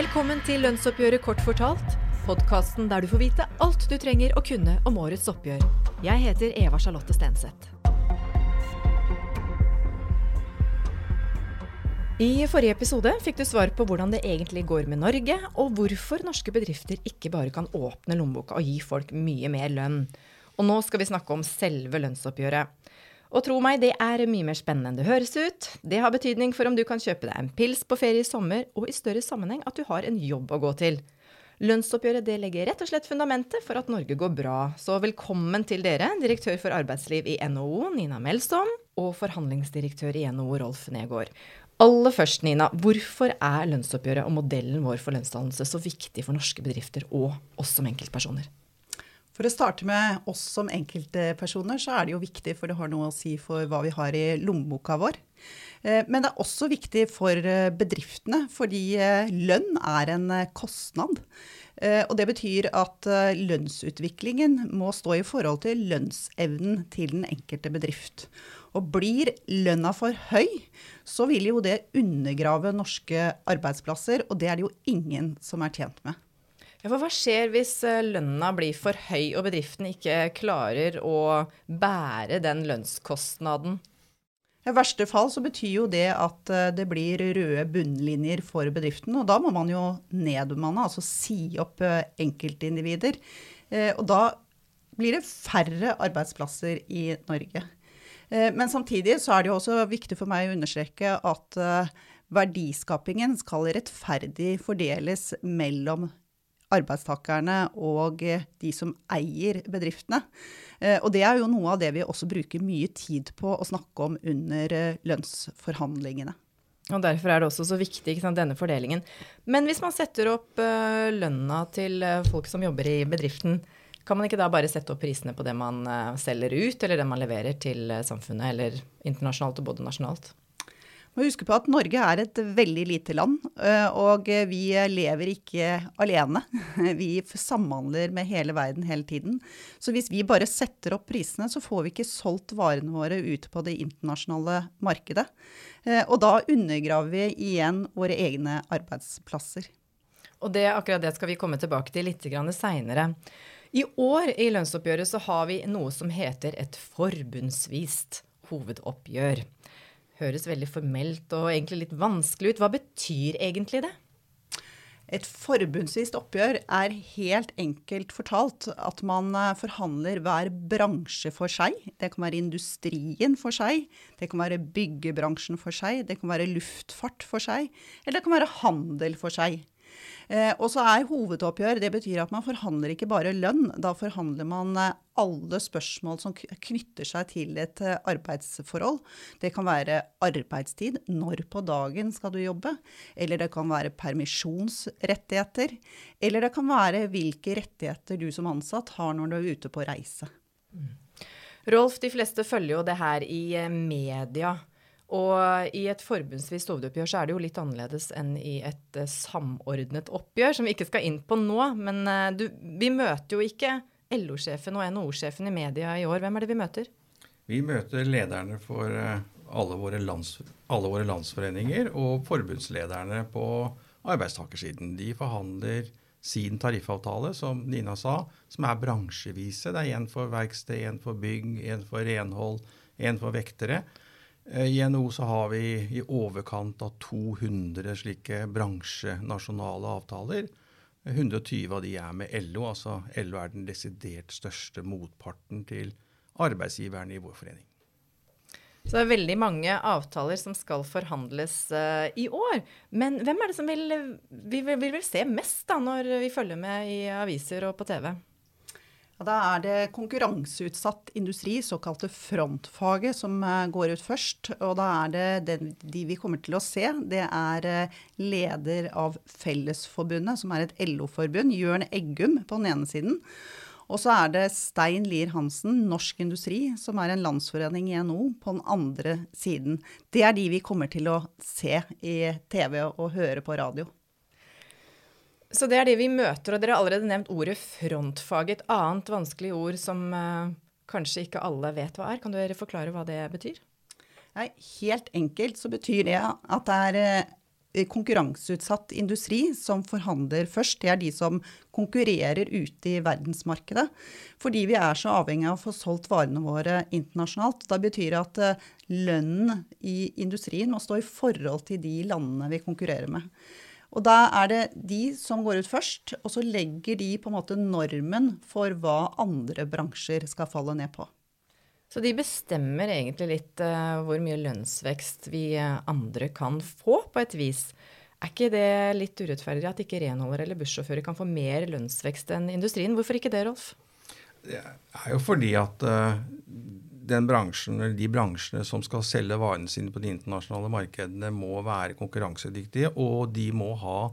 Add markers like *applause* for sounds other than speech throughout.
Velkommen til Lønnsoppgjøret kort fortalt. Podkasten der du får vite alt du trenger å kunne om årets oppgjør. Jeg heter Eva Charlotte Stenseth. I forrige episode fikk du svar på hvordan det egentlig går med Norge, og hvorfor norske bedrifter ikke bare kan åpne lommeboka og gi folk mye mer lønn. Og nå skal vi snakke om selve lønnsoppgjøret. Og tro meg, det er mye mer spennende enn det høres ut. Det har betydning for om du kan kjøpe deg en pils på ferie i sommer, og i større sammenheng at du har en jobb å gå til. Lønnsoppgjøret det legger rett og slett fundamentet for at Norge går bra. Så velkommen til dere, direktør for arbeidsliv i NHO, Nina Melsom, og forhandlingsdirektør i NHO, Rolf Negård. Aller først, Nina, hvorfor er lønnsoppgjøret og modellen vår for lønnsdannelse så viktig for norske bedrifter og oss som enkeltpersoner? For å starte med oss som enkeltpersoner, så er det jo viktig, for det har noe å si for hva vi har i lommeboka vår. Eh, men det er også viktig for eh, bedriftene, fordi eh, lønn er en kostnad. Og det betyr at lønnsutviklingen må stå i forhold til lønnsevnen til den enkelte bedrift. Og blir lønna for høy, så vil jo det undergrave norske arbeidsplasser, og det er det jo ingen som er tjent med. Ja, hva skjer hvis eh, lønna blir for høy og bedriften ikke klarer å bære den lønnskostnaden? I verste fall så betyr jo det at eh, det blir røde bunnlinjer for bedriften. Og da må man jo nedbemanne, altså si opp eh, enkeltindivider. Og da blir det færre arbeidsplasser i Norge. Men samtidig så er det jo også viktig for meg å understreke at verdiskapingen skal rettferdig fordeles mellom arbeidstakerne og de som eier bedriftene. Eh, og det er jo noe av det vi også bruker mye tid på å snakke om under eh, lønnsforhandlingene. Og Derfor er det også så viktig sant, denne fordelingen. Men hvis man setter opp lønna til folk som jobber i bedriften, kan man ikke da bare sette opp prisene på det man selger ut, eller det man leverer til samfunnet, eller internasjonalt og både nasjonalt? Må huske på at Norge er et veldig lite land, eh, og vi lever ikke alene. *laughs* Vi samhandler med hele verden hele tiden. Så hvis vi bare setter opp prisene, så får vi ikke solgt varene våre ut på det internasjonale markedet. Eh, og da undergraver vi igjen våre egne arbeidsplasser. Og det, akkurat det skal vi komme tilbake til litt seinere. I år i lønnsoppgjøret så har vi noe som heter et forbundsvist hovedoppgjør høres veldig formelt og egentlig litt vanskelig ut. Hva betyr egentlig det? Et forbundsvist oppgjør er helt enkelt fortalt at man eh, forhandler hver bransje for seg. Det kan være industrien for seg, det kan være byggebransjen for seg, det kan være luftfart for seg, eller det kan være handel for seg. Eh, og så er hovedoppgjør Det betyr at man forhandler ikke bare lønn. Da forhandler man eh, alle spørsmål som knytter seg til et eh, arbeidsforhold. Det kan være arbeidstid. Når på dagen skal du jobbe? Eller det kan være permisjonsrettigheter. Eller det kan være hvilke rettigheter du som ansatt har når du er ute på reise. Mm. Rolf, de fleste følger jo det her i media. Og i et forbundsvis hovedoppgjør så er det jo litt annerledes enn i et uh, samordnet oppgjør, som vi ikke skal inn på nå. Men uh, du, vi møter jo ikke LO-sjefen og NHO-sjefen i media i år. Hvem er det vi møter? Vi møter lederne for uh, alle, våre lands, alle våre landsforeninger og forbundslederne på arbeidstakersiden. De forhandler sin tariffavtale, som Nina sa, som er bransjevise. Det er én for verksted, én for bygg, én for renhold, én for vektere. Eh, I NHO så har vi i overkant av 200 slike bransjenasjonale avtaler. 120 av de er med LO. altså LO er den desidert største motparten til arbeidsgiverne i vår forening. Så det er veldig mange avtaler som skal forhandles uh, i år. Men hvem er det som vil, vi vil, vil, vil se mest da, når vi følger med i aviser og på TV? Ja, da er det konkurranseutsatt industri, såkalte frontfaget, som eh, går ut først. Og da er det den, de vi kommer til å se, det er eh, leder av Fellesforbundet, som er et LO-forbund, Jørn Eggum på den ene siden. Og så er det Stein Lier Hansen, Norsk Industri, som er en landsforening i NHO, på den andre siden. Det er de vi kommer til å se i TV og høre på radio. Så det er det vi møter, og dere har allerede nevnt ordet frontfag. Et annet vanskelig ord som uh, kanskje ikke alle vet hva er. Kan dere forklare hva det betyr? Nei, helt enkelt så betyr det at det er uh, konkurranseutsatt industri som forhandler først. Det er de som konkurrerer ute i verdensmarkedet. Fordi vi er så avhengig av å få solgt varene våre internasjonalt. Da betyr det at eh, lønnen i industrien må stå i forhold til de landene vi konkurrerer med. Og da er det de som går ut først, og så legger de på en måte normen for hva andre bransjer skal falle ned på. Så de bestemmer egentlig litt uh, hvor mye lønnsvekst vi uh, andre kan få, på et vis. Er ikke det litt urettferdig at ikke renholdere eller bussjåfører kan få mer lønnsvekst enn industrien? Hvorfor ikke det, Rolf? Det er jo fordi at uh, bransjen, de bransjene som skal selge varene sine på de internasjonale markedene, må være konkurransedyktige, og de må ha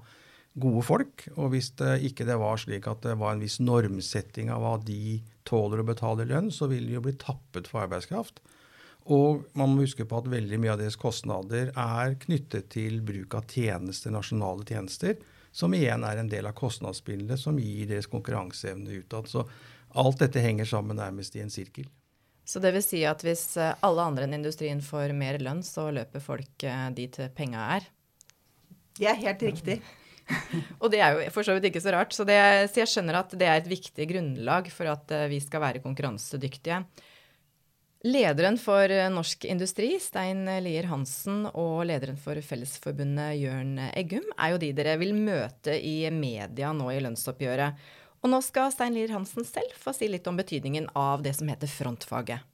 gode folk. Og hvis det ikke det var slik at det var en viss normsetting av hva de tåler å betale lønn, så vil de jo bli tappet for arbeidskraft. Og man må huske på at veldig mye av deres kostnader er knyttet til bruk av tjenester, nasjonale tjenester, som igjen er en del av kostnadsbildet som gir deres konkurranseevne utad. Så alt dette henger sammen nærmest i en sirkel. Så det vil si at hvis eh, alle andre enn industrien får mer lønn, så løper folk eh, dit penga er? Det er helt riktig. *laughs* og det er jo for så vidt ikke så rart. Så, det, så, jeg skjønner at det er et viktig grunnlag for at eh, vi skal være konkurransedyktige. Lederen for Norsk Industri, Stein Lier Hansen, og lederen for Fellesforbundet, Jørn Eggum, er jo de dere vil møte i media nå i lønnsoppgjøret. Og nå skal Stein Lier Hansen selv få si litt om betydningen av det som heter frontfaget.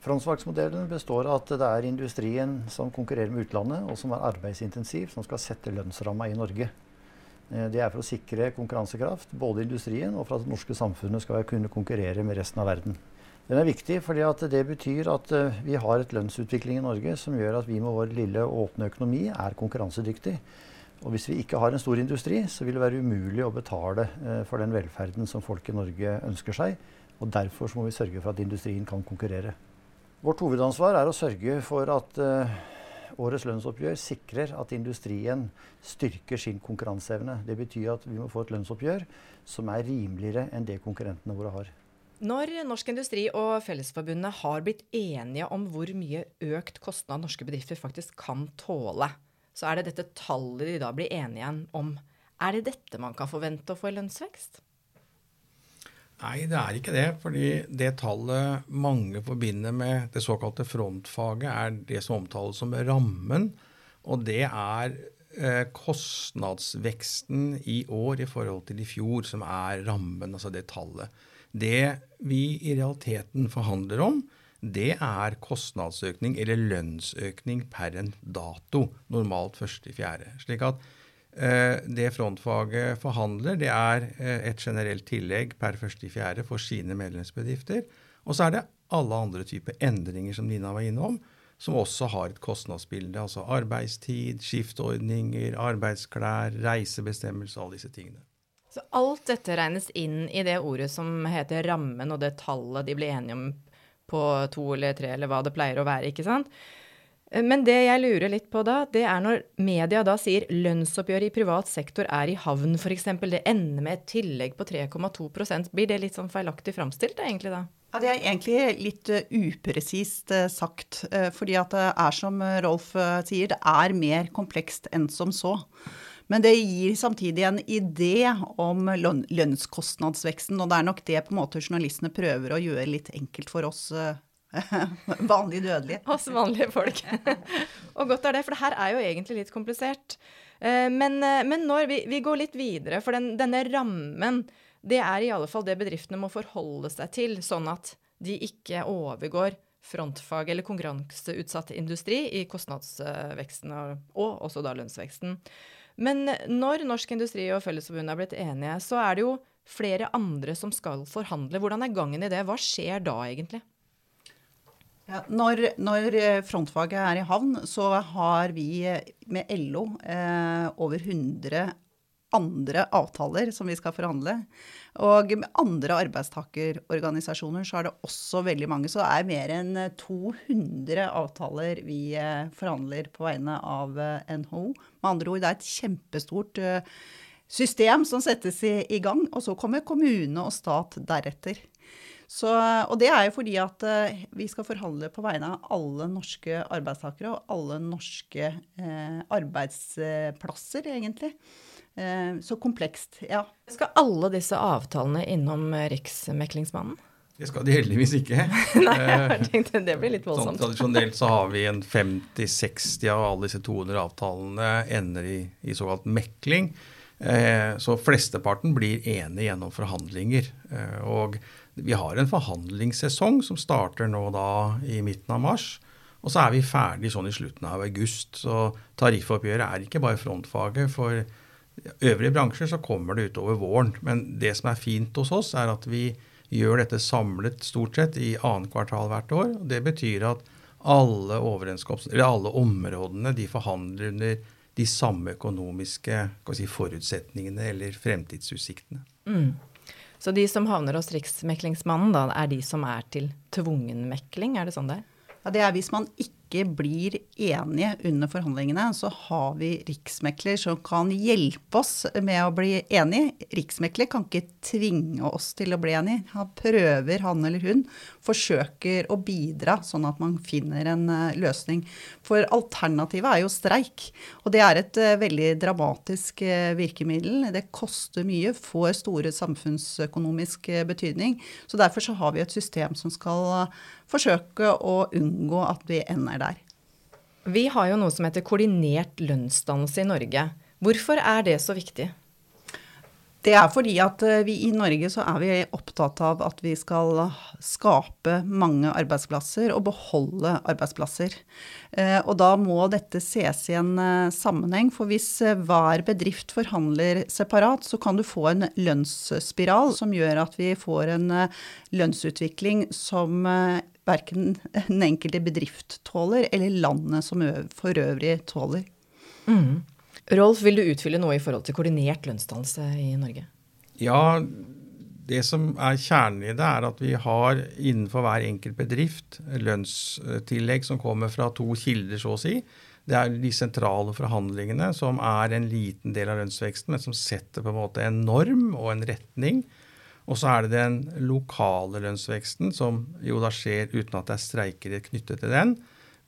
Frontfagsmodellen består av at det er industrien som konkurrerer med utlandet, og som er arbeidsintensiv, som skal sette lønnsramma i Norge. Eh, det er for å sikre konkurransekraft, både industrien og for at det norske samfunnet skal kunne konkurrere med resten av verden. Den er viktig fordi det betyr at eh, vi har et lønnsutvikling i Norge som gjør at vi med vår lille åpne økonomi er konkurransedyktig. Og hvis vi ikke har en stor industri, så vil det være umulig å betale eh, for den velferden som folk i Norge ønsker seg. Og derfor må vi sørge for at industrien kan konkurrere. Vårt hovedansvar er å sørge for at årets lønnsoppgjør sikrer at industrien styrker sin konkurranseevne. Det betyr at vi må få et lønnsoppgjør som er rimeligere enn det konkurrentene våre har. Når Norsk Industri og Fellesforbundet har blitt enige om hvor mye økt kostnad norske bedrifter faktisk kan tåle, så er det dette tallet de da blir enige igjen om. Er det dette man kan forvente å få i lønnsvekst? Nei, det er ikke det. fordi det tallet mange forbinder med det såkalte frontfaget, er det som omtales som rammen. Og det er eh, kostnadsveksten i år i forhold til i fjor som er rammen, altså det tallet. Det vi i realiteten forhandler om, det er kostnadsøkning eller lønnsøkning per en dato, normalt 1.4. Slik at Eh, det frontfaget forhandler, det er eh, et generelt tillegg per 1.4. for sine medlemsbedrifter. Og så er det alle andre typer endringer som Nina var innom, som også har et kostnadsbilde. Altså arbeidstid, skiftordninger, arbeidsklær, reisebestemmelser, alle disse tingene. Så alt dette regnes inn i det ordet som heter rammen, og det tallet de blir enige om på to eller tre, eller hva det pleier å være, ikke sant? Eh, men det jeg lurer litt på da, det er når media da sier lønnsoppgjøret i privat sektor er i havn, f.eks. Det ender med et tillegg på 3,2% Blir det litt sånn feilaktig framstilt egentlig da? Ja, Det er egentlig litt uh, upresist uh, sagt. Fordi at det er som Rolf sier, det er mer komplekst enn som så. Men det gir samtidig en idé om lønn lønnskostnadsveksten. Og det er nok det på en måte journalistene prøver å gjøre litt enkelt for oss *laughs* Vanlige dødelige. Oss vanlige folk. *laughs* og godt er det, for det her er jo egentlig litt komplisert. Eh, men, eh, men når vi, vi, går litt videre, for den, denne rammen, det er i alle fall det bedriftene må forholde seg til, sånn at de ikke overgår frontfag eller konkurranseutsatt industri i kostnadsveksten og, og også da lønnsveksten. Men når Norsk Industri og Fellesforbundet er blitt enige, så er det jo flere andre som skal forhandle. Hvordan er gangen i det? Hva skjer da egentlig? Ja, når, når, eh, frontfaget er i havn, så har vi eh, med LO eh, over 100 andre avtaler som vi skal forhandle. Og med andre arbeidstakerorganisasjoner så er det også veldig mange. Så det er mer enn 200 avtaler vi eh, forhandler på vegne av NHO. Med andre ord, det er et kjempestort system som settes i, gang. Og så kommer kommune og stat deretter. Så, og det er jo fordi at eh, vi skal forhandle på vegne av alle norske arbeidstakere og alle norske eh, arbeidsplasser, egentlig. Eh, så komplekst, ja. Skal alle disse avtalene innom Riksmeklingsmannen? Det skal de heldigvis ikke. *laughs* Nei, jeg tenkte det blir litt Sånn, voldsomt. tradisjonelt så har vi en 50-60 av alle disse 200 avtalene ender i, i såkalt mekling. Eh, så flesteparten blir enige gjennom forhandlinger. Eh, og vi har en forhandlingssesong som starter nå da i midten av mars. Og så er vi ferdig sånn i slutten av august. Så tariffoppgjøret er ikke bare frontfaget. For øvrige bransjer så kommer det utover våren. Men det som er fint hos oss, er at vi gjør dette samlet stort sett i annet kvartal hvert år. og Det betyr at alle eller alle områdene de forhandler under de samme økonomiske si, forutsetningene eller fremtidsutsiktene. Mm. Så de som havner hos Riksmeklingsmannen, da, er de som er til tvungen mekling? Er det sånn det er? Ja, det er hvis man ikke blir enige under forhandlingene, så har vi riksmekler som kan hjelpe oss med å bli enige. Riksmekler kan ikke tvinge oss til å bli enige. Han prøver, han eller hun, forsøker å bidra sånn at man finner en uh, løsning. For alternativet er jo streik. Og det er et uh, veldig dramatisk uh, virkemiddel. Det koster mye, får store samfunnsøkonomisk betydning. Så derfor så har vi et system som skal forsøke å unngå at vi ender der. Vi har jo noe som heter koordinert lønnsdannelse i Norge. Hvorfor er det så viktig? Det er fordi at vi i Norge så er vi opptatt av at vi skal skape mange arbeidsplasser og beholde arbeidsplasser. Og da må dette ses i en sammenheng, for hvis hver bedrift forhandler separat, så kan du få en lønnsspiral som gjør at vi får en lønnsutvikling som verken den enkelte bedrift tåler, eller landet som for øvrig tåler. Mm. Rolf, vil du utfylle noe i forhold til koordinert lønnsdannelse i Norge? Ja, det som er kjernen i det, er at vi har innenfor hver enkelt bedrift lønnstillegg som kommer fra to kilder, så å si. Det er de sentrale forhandlingene som er en liten del av lønnsveksten, men som setter på en måte en norm og en retning. Og så er det den lokale lønnsveksten, som jo da skjer uten at det er streikere knyttet til den.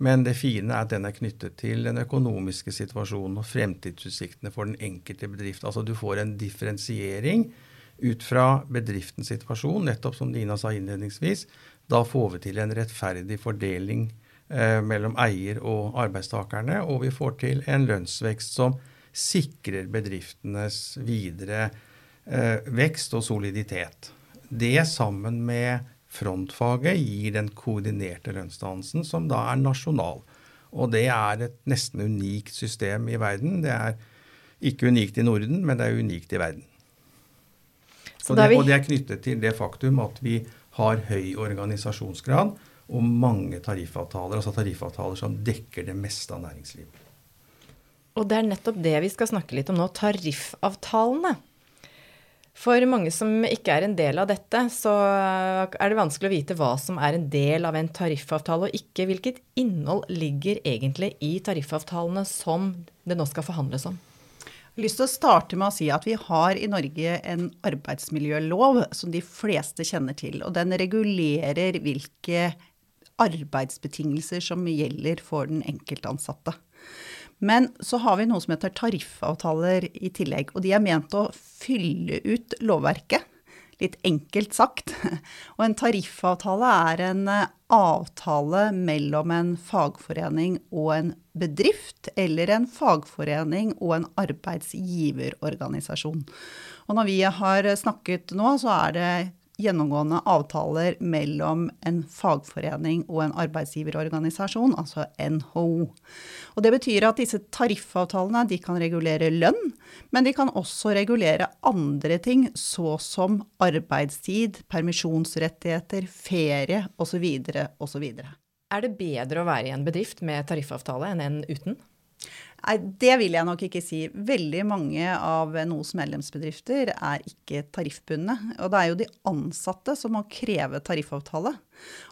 Men det fine er at den er knyttet til den økonomiske situasjonen og fremtidsutsiktene for den enkelte bedrift. Altså du får en differensiering ut fra bedriftens situasjon, nettopp som Dina sa innledningsvis. Da får vi til en rettferdig fordeling eh, mellom eier og arbeidstakerne, og vi får til en lønnsvekst som sikrer bedriftenes videre vekst og soliditet. Det sammen med frontfaget gir den koordinerte lønnsdannelsen, som da er nasjonal. Og det er et nesten unikt system i verden. Det er ikke unikt i Norden, men det er unikt i verden. Og det, og det, er knyttet til det faktum at vi har høy organisasjonsgrad og mange tariffavtaler, altså tariffavtaler som dekker det meste av næringslivet. Og det er nettopp det vi skal snakke litt om nå, tariffavtalene. For mange som ikke er en del av dette, så er det vanskelig å vite hva som er en del av en tariffavtale og ikke. Hvilket innhold ligger egentlig i tariffavtalene som det nå skal forhandles om? Jeg har lyst til å starte med å si at vi har i Norge en arbeidsmiljølov som de fleste kjenner til. Og den regulerer hvilke arbeidsbetingelser som gjelder for den enkeltansatte. Men så har vi noe som heter tariffavtaler i tillegg. Og de er ment å fylle ut lovverket, litt enkelt sagt. *laughs* Og en tariffavtale er en avtale mellom en fagforening og en bedrift, eller en fagforening og en arbeidsgiverorganisasjon. Og når vi har snakket nå, så er det gjennomgående avtaler mellom en fagforening og en arbeidsgiverorganisasjon, altså NHO. Og Det betyr at disse tariffavtalene kan regulere lønn, men de kan også regulere andre ting, så som arbeidstid, permisjonsrettigheter, ferie osv. osv. Er det bedre å være i en bedrift med tariffavtale enn en uten? Nei, det vil jeg nok ikke si. Veldig mange av NOs medlemsbedrifter er ikke tariffbundne. Og det er jo de ansatte som må kreve tariffavtale.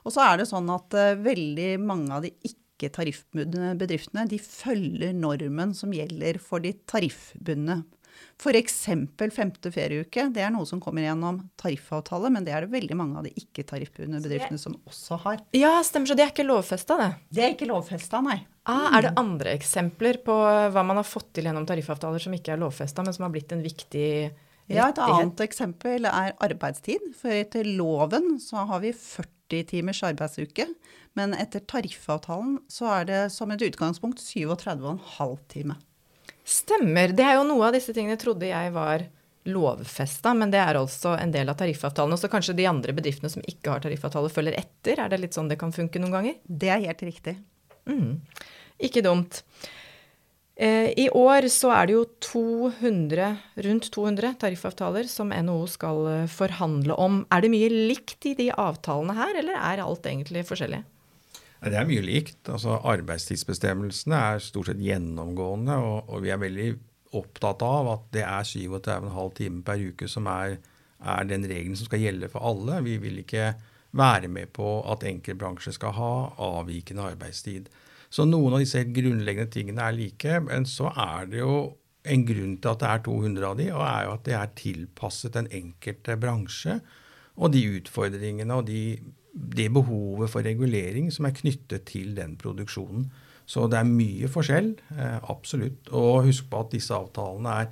Og så er det sånn at uh, veldig mange av de ikke-tariffbundne bedriftene de følger normen som gjelder for de tariffbundne F.eks. femte ferieuke. Det er noe som kommer gjennom tariffavtale, men det er det veldig mange av de ikke-tariffbundne bedriftene som også har. Ja, stemmer. Så det er ikke lovfesta, det? Det er ikke lovfesta, nei. Ah, er det andre eksempler på hva man har fått til gjennom tariffavtaler som ikke er lovfesta, men som har blitt en viktig? Ja, Et annet eksempel er arbeidstid. For etter loven så har vi 40 timers arbeidsuke. Men etter tariffavtalen så er det som et utgangspunkt 37,5 time. Stemmer. Det er jo noe av disse tingene trodde jeg var lovfesta, men det er altså en del av tariffavtalen. Og så kanskje de andre bedriftene som ikke har tariffavtale, følger etter? Er det litt sånn det kan funke noen ganger? Det er helt riktig. Mm. Ikke dumt. Eh, I år så er det jo 200, rundt 200 tariffavtaler som NHO skal eh, forhandle om. Er det mye likt i de avtalene her, eller er alt egentlig forskjellig? Det er mye likt. Altså, arbeidstidsbestemmelsene er stort sett gjennomgående, og, og, vi er veldig opptatt av at det er 37,5 timer per uke som er, er, den regelen som skal gjelde for alle. Vi vil ikke være med på at enkeltbransjer skal ha avvikende arbeidstid. Så noen av disse helt grunnleggende tingene er like, men så er det jo en grunn til at det er 200 av de, og er jo at det er tilpasset den enkelte bransje og de utfordringene og de det behovet for regulering som er knyttet til den produksjonen. Så det er mye forskjell, eh, absolutt. Og husk på at disse avtalene er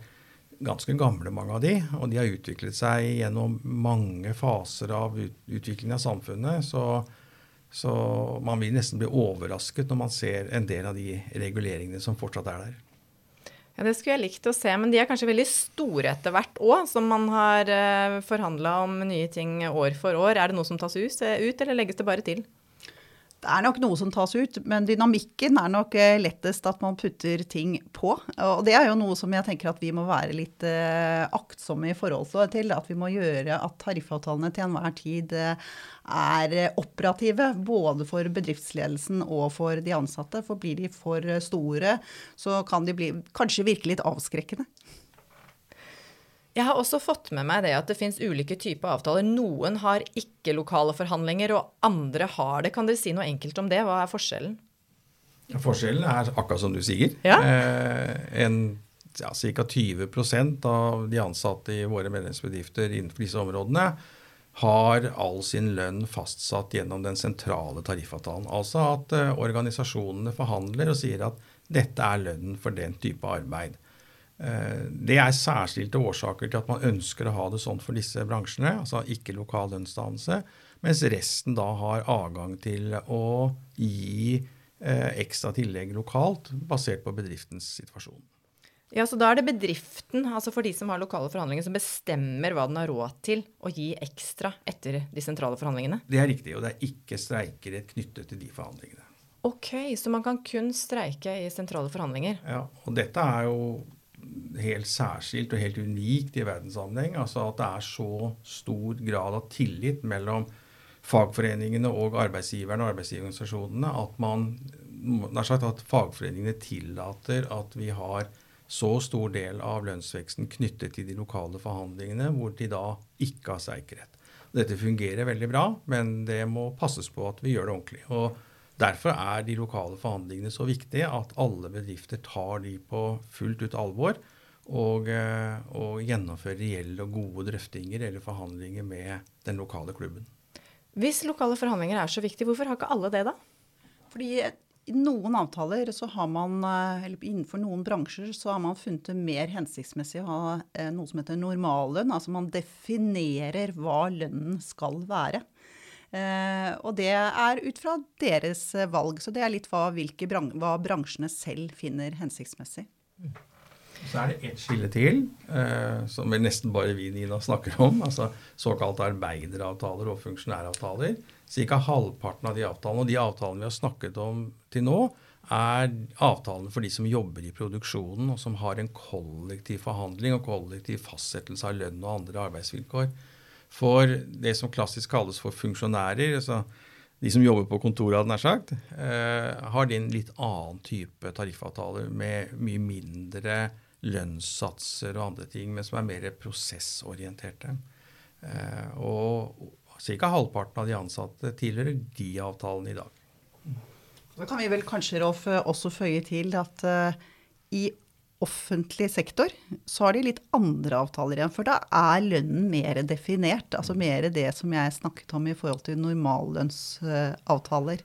ganske gamle, mange av de. Og de har utviklet seg gjennom mange faser av utviklingen av samfunnet. Så, så man vil nesten bli overrasket når man ser en del av de reguleringene som fortsatt er der. Ja, Det skulle jeg likt å se, men de er kanskje veldig store etter hvert òg, som man har eh, forhandla om nye ting år for år. Er det noe som tas ut, ut, eller legges det bare til? Det er nok noe som tas ut, men dynamikken er nok eh, lettest at man putter ting på. Og det er jo noe som jeg tenker at vi må være litt uh, aktsomme i forhold til. At vi må gjøre at tariffavtalene til enhver tid uh, er operative. Både for bedriftsledelsen og for de ansatte. For blir de for store, så kan de bli, kanskje virke litt avskrekkende. Jeg har også fått med meg det at det fins ulike typer avtaler. Noen har ikke lokale forhandlinger, og andre har det. Kan dere si noe enkelt om det? Hva er forskjellen? Forskjellen er akkurat som du sier. Ja. Eh, en ja, Ca. 20% av de ansatte i våre medlemsbedrifter innenfor disse områdene har all sin lønn fastsatt gjennom den sentrale tariffavtalen. Altså at eh, organisasjonene forhandler og sier at dette er lønnen for den type arbeid. Eh, det er særskilte årsaker til at man ønsker å ha det sånn for disse bransjene, altså ikke lokal lønnsdannelse, mens resten da har adgang til å gi eh, ekstra tillegg lokalt, basert på bedriftens situasjon. Ja, så Da er det bedriften, altså for de som har lokale forhandlinger, som bestemmer hva den har råd til å gi ekstra etter de sentrale forhandlingene? Det er riktig, og det er ikke streikerett knyttet til de forhandlingene. Ok, Så man kan kun streike i sentrale forhandlinger? Ja, og dette er jo helt særskilt og helt unikt i verdenssammenheng. Altså at det er så stor grad av tillit mellom fagforeningene og arbeidsgiverne og arbeidsgiverorganisasjonene at man nær sagt at fagforeningene tillater at vi har så stor del av lønnsveksten knyttet til de lokale forhandlingene, hvor de da ikke har streikerett. Dette fungerer veldig bra, men det må passes på at vi gjør det ordentlig. Og Derfor er de lokale forhandlingene så viktige at alle bedrifter tar de på fullt ut alvor og, eh, og gjennomfører reelle og gode drøftinger eller forhandlinger med den lokale klubben. Hvis lokale forhandlinger er så viktige, hvorfor har ikke alle det, da? Fordi i noen avtaler så har man, eh, eller innenfor noen bransjer så har man funnet det mer hensiktsmessig å ha eh, noe som heter normallønn. Altså man definerer hva lønnen skal være. Eh, og det er ut fra deres eh, valg. Så det er litt hva, bran hva bransjene selv finner hensiktsmessig. Så er det ett skille til, eh, som vel nesten bare vi Nina, snakker om. altså Såkalte arbeideravtaler og funksjonæravtaler. Ca. halvparten av de avtalene, og de avtalene vi har snakket om til nå, er avtalene for de som jobber i produksjonen, og som har en kollektiv forhandling og kollektiv fastsettelse av lønn og andre arbeidsvilkår. For det som klassisk kalles for funksjonærer, altså de som jobber på kontoret, nær sagt, eh, har de en litt annen type tariffavtaler med mye mindre lønnssatser og andre ting, men som er mer prosessorienterte. Eh, og ca. halvparten av de ansatte tilhører de avtalene i dag. Så kan vi vel kanskje, Rolf, også føye til at uh, i offentlig sektor, så har de litt andre avtaler igjen. For da er lønnen mer definert. Altså mer det som jeg snakket om i forhold til normallønnsavtaler.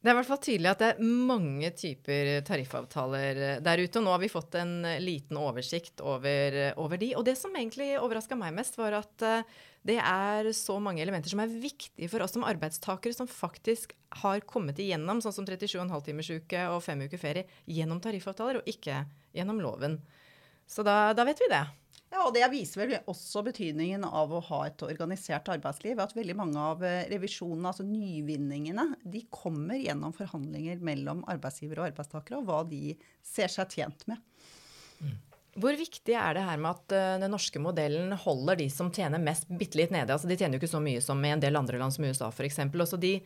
Det er i hvert fall tydelig at det er mange typer tariffavtaler der ute. Og nå har vi fått en liten oversikt over, over de. Og det som egentlig overraska meg mest, var at eh, det er så mange elementer som er viktige for oss som arbeidstakere, som faktisk har kommet igjennom, sånn som 37,5 timers uke og fem uker ferie, gjennom tariffavtaler, og ikke gjennom loven. Så da, da vet vi det. Ja, og Det viser vel også betydningen av å ha et organisert arbeidsliv. At veldig mange av eh, revisjonene, altså nyvinningene, de kommer gjennom forhandlinger mellom arbeidsgivere og arbeidstakere, og hva de ser seg tjent med. Hvor viktig er det her med at uh, den norske modellen holder de som tjener mest, bitte litt nede? Altså, de tjener jo ikke så mye som i en del andre land, som USA f.eks. Også de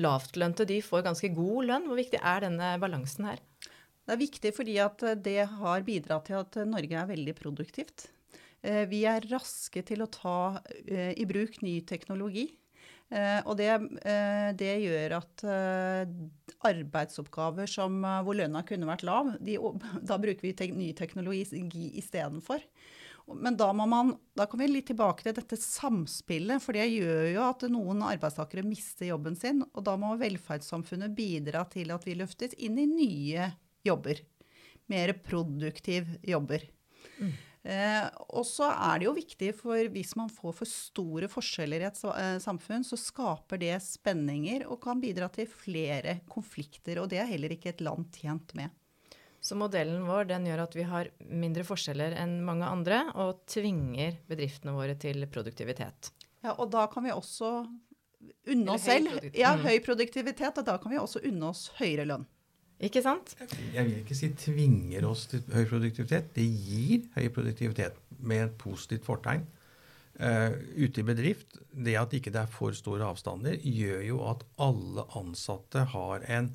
lavtlønte de får ganske god lønn. Hvor viktig er denne balansen her? Det er viktig fordi at det har bidratt til at Norge er veldig produktivt. Eh, vi er raske til å ta eh, i bruk ny teknologi. Eh, og det, det gjør at arbeidsoppgaver som, hvor lønna kunne vært lav, de, *laughs* da bruker vi ny teknologi istedenfor. Men da, man, da kommer vi litt tilbake til dette samspillet. For det gjør jo at noen arbeidstakere mister jobben sin. Og da må velferdssamfunnet bidra til at vi løftes inn i nye jobber. Mer produktiv jobber. Mm. Eh, og så er det jo viktig, for hvis man får for store forskjeller i et eh, samfunn, så skaper det spenninger og kan bidra til flere konflikter. Og det er heller ikke et land tjent med. Så modellen vår den gjør at vi har mindre forskjeller enn mange andre, og tvinger bedriftene våre til produktivitet. Ja, og da kan vi også unne oss selv ja, mm. høy produktivitet, og da kan vi også unne oss høyere lønn. Ikke sant? Jeg vil ikke si tvinger oss til høy produktivitet. Det gir høy produktivitet med et positivt fortegn. Uh, ute i bedrift, det at ikke det er for store avstander, gjør jo at alle ansatte har en,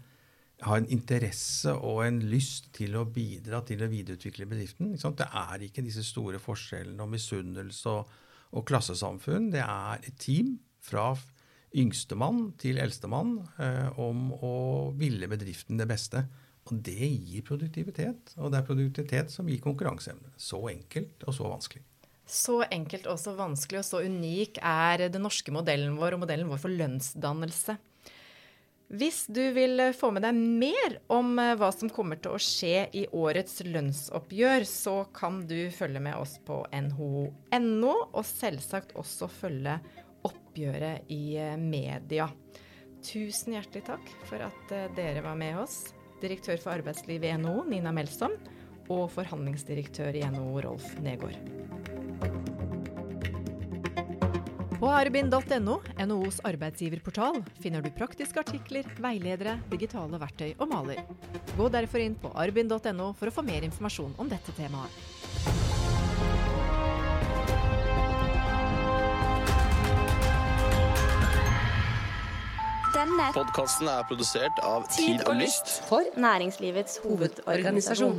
har en interesse og en lyst til å bidra til å videreutvikle bedriften. Det er ikke disse store forskjellene og misunnelse og, og klassesamfunn. Det er et team fra yngstemann til eldstemann eh, om å ville bedriften det beste. Og det gir produktivitet. Og det er produktivitet som gir konkurranseevne. Så enkelt og så vanskelig. Så enkelt og så vanskelig og så unik er den norske modellen vår og modellen vår for lønnsdannelse. Hvis du vil få med deg mer om eh, hva som kommer til å skje i årets lønnsoppgjør, så kan du følge med oss på nho.no, og selvsagt også følge oppgjøret i eh, media. Tusen hjertelig takk for at eh, dere var med oss. Direktør for arbeidsliv i NHO, Nina Melsom, og forhandlingsdirektør i NHO, Rolf Negård. På arbin.no, NHOs arbeidsgiverportal, finner du praktiske artikler, veiledere, digitale verktøy og maler. Gå derfor inn på arbin.no for å få mer informasjon om dette temaet. Denne podkasten er produsert av Tid og Lyst for Næringslivets hovedorganisasjon.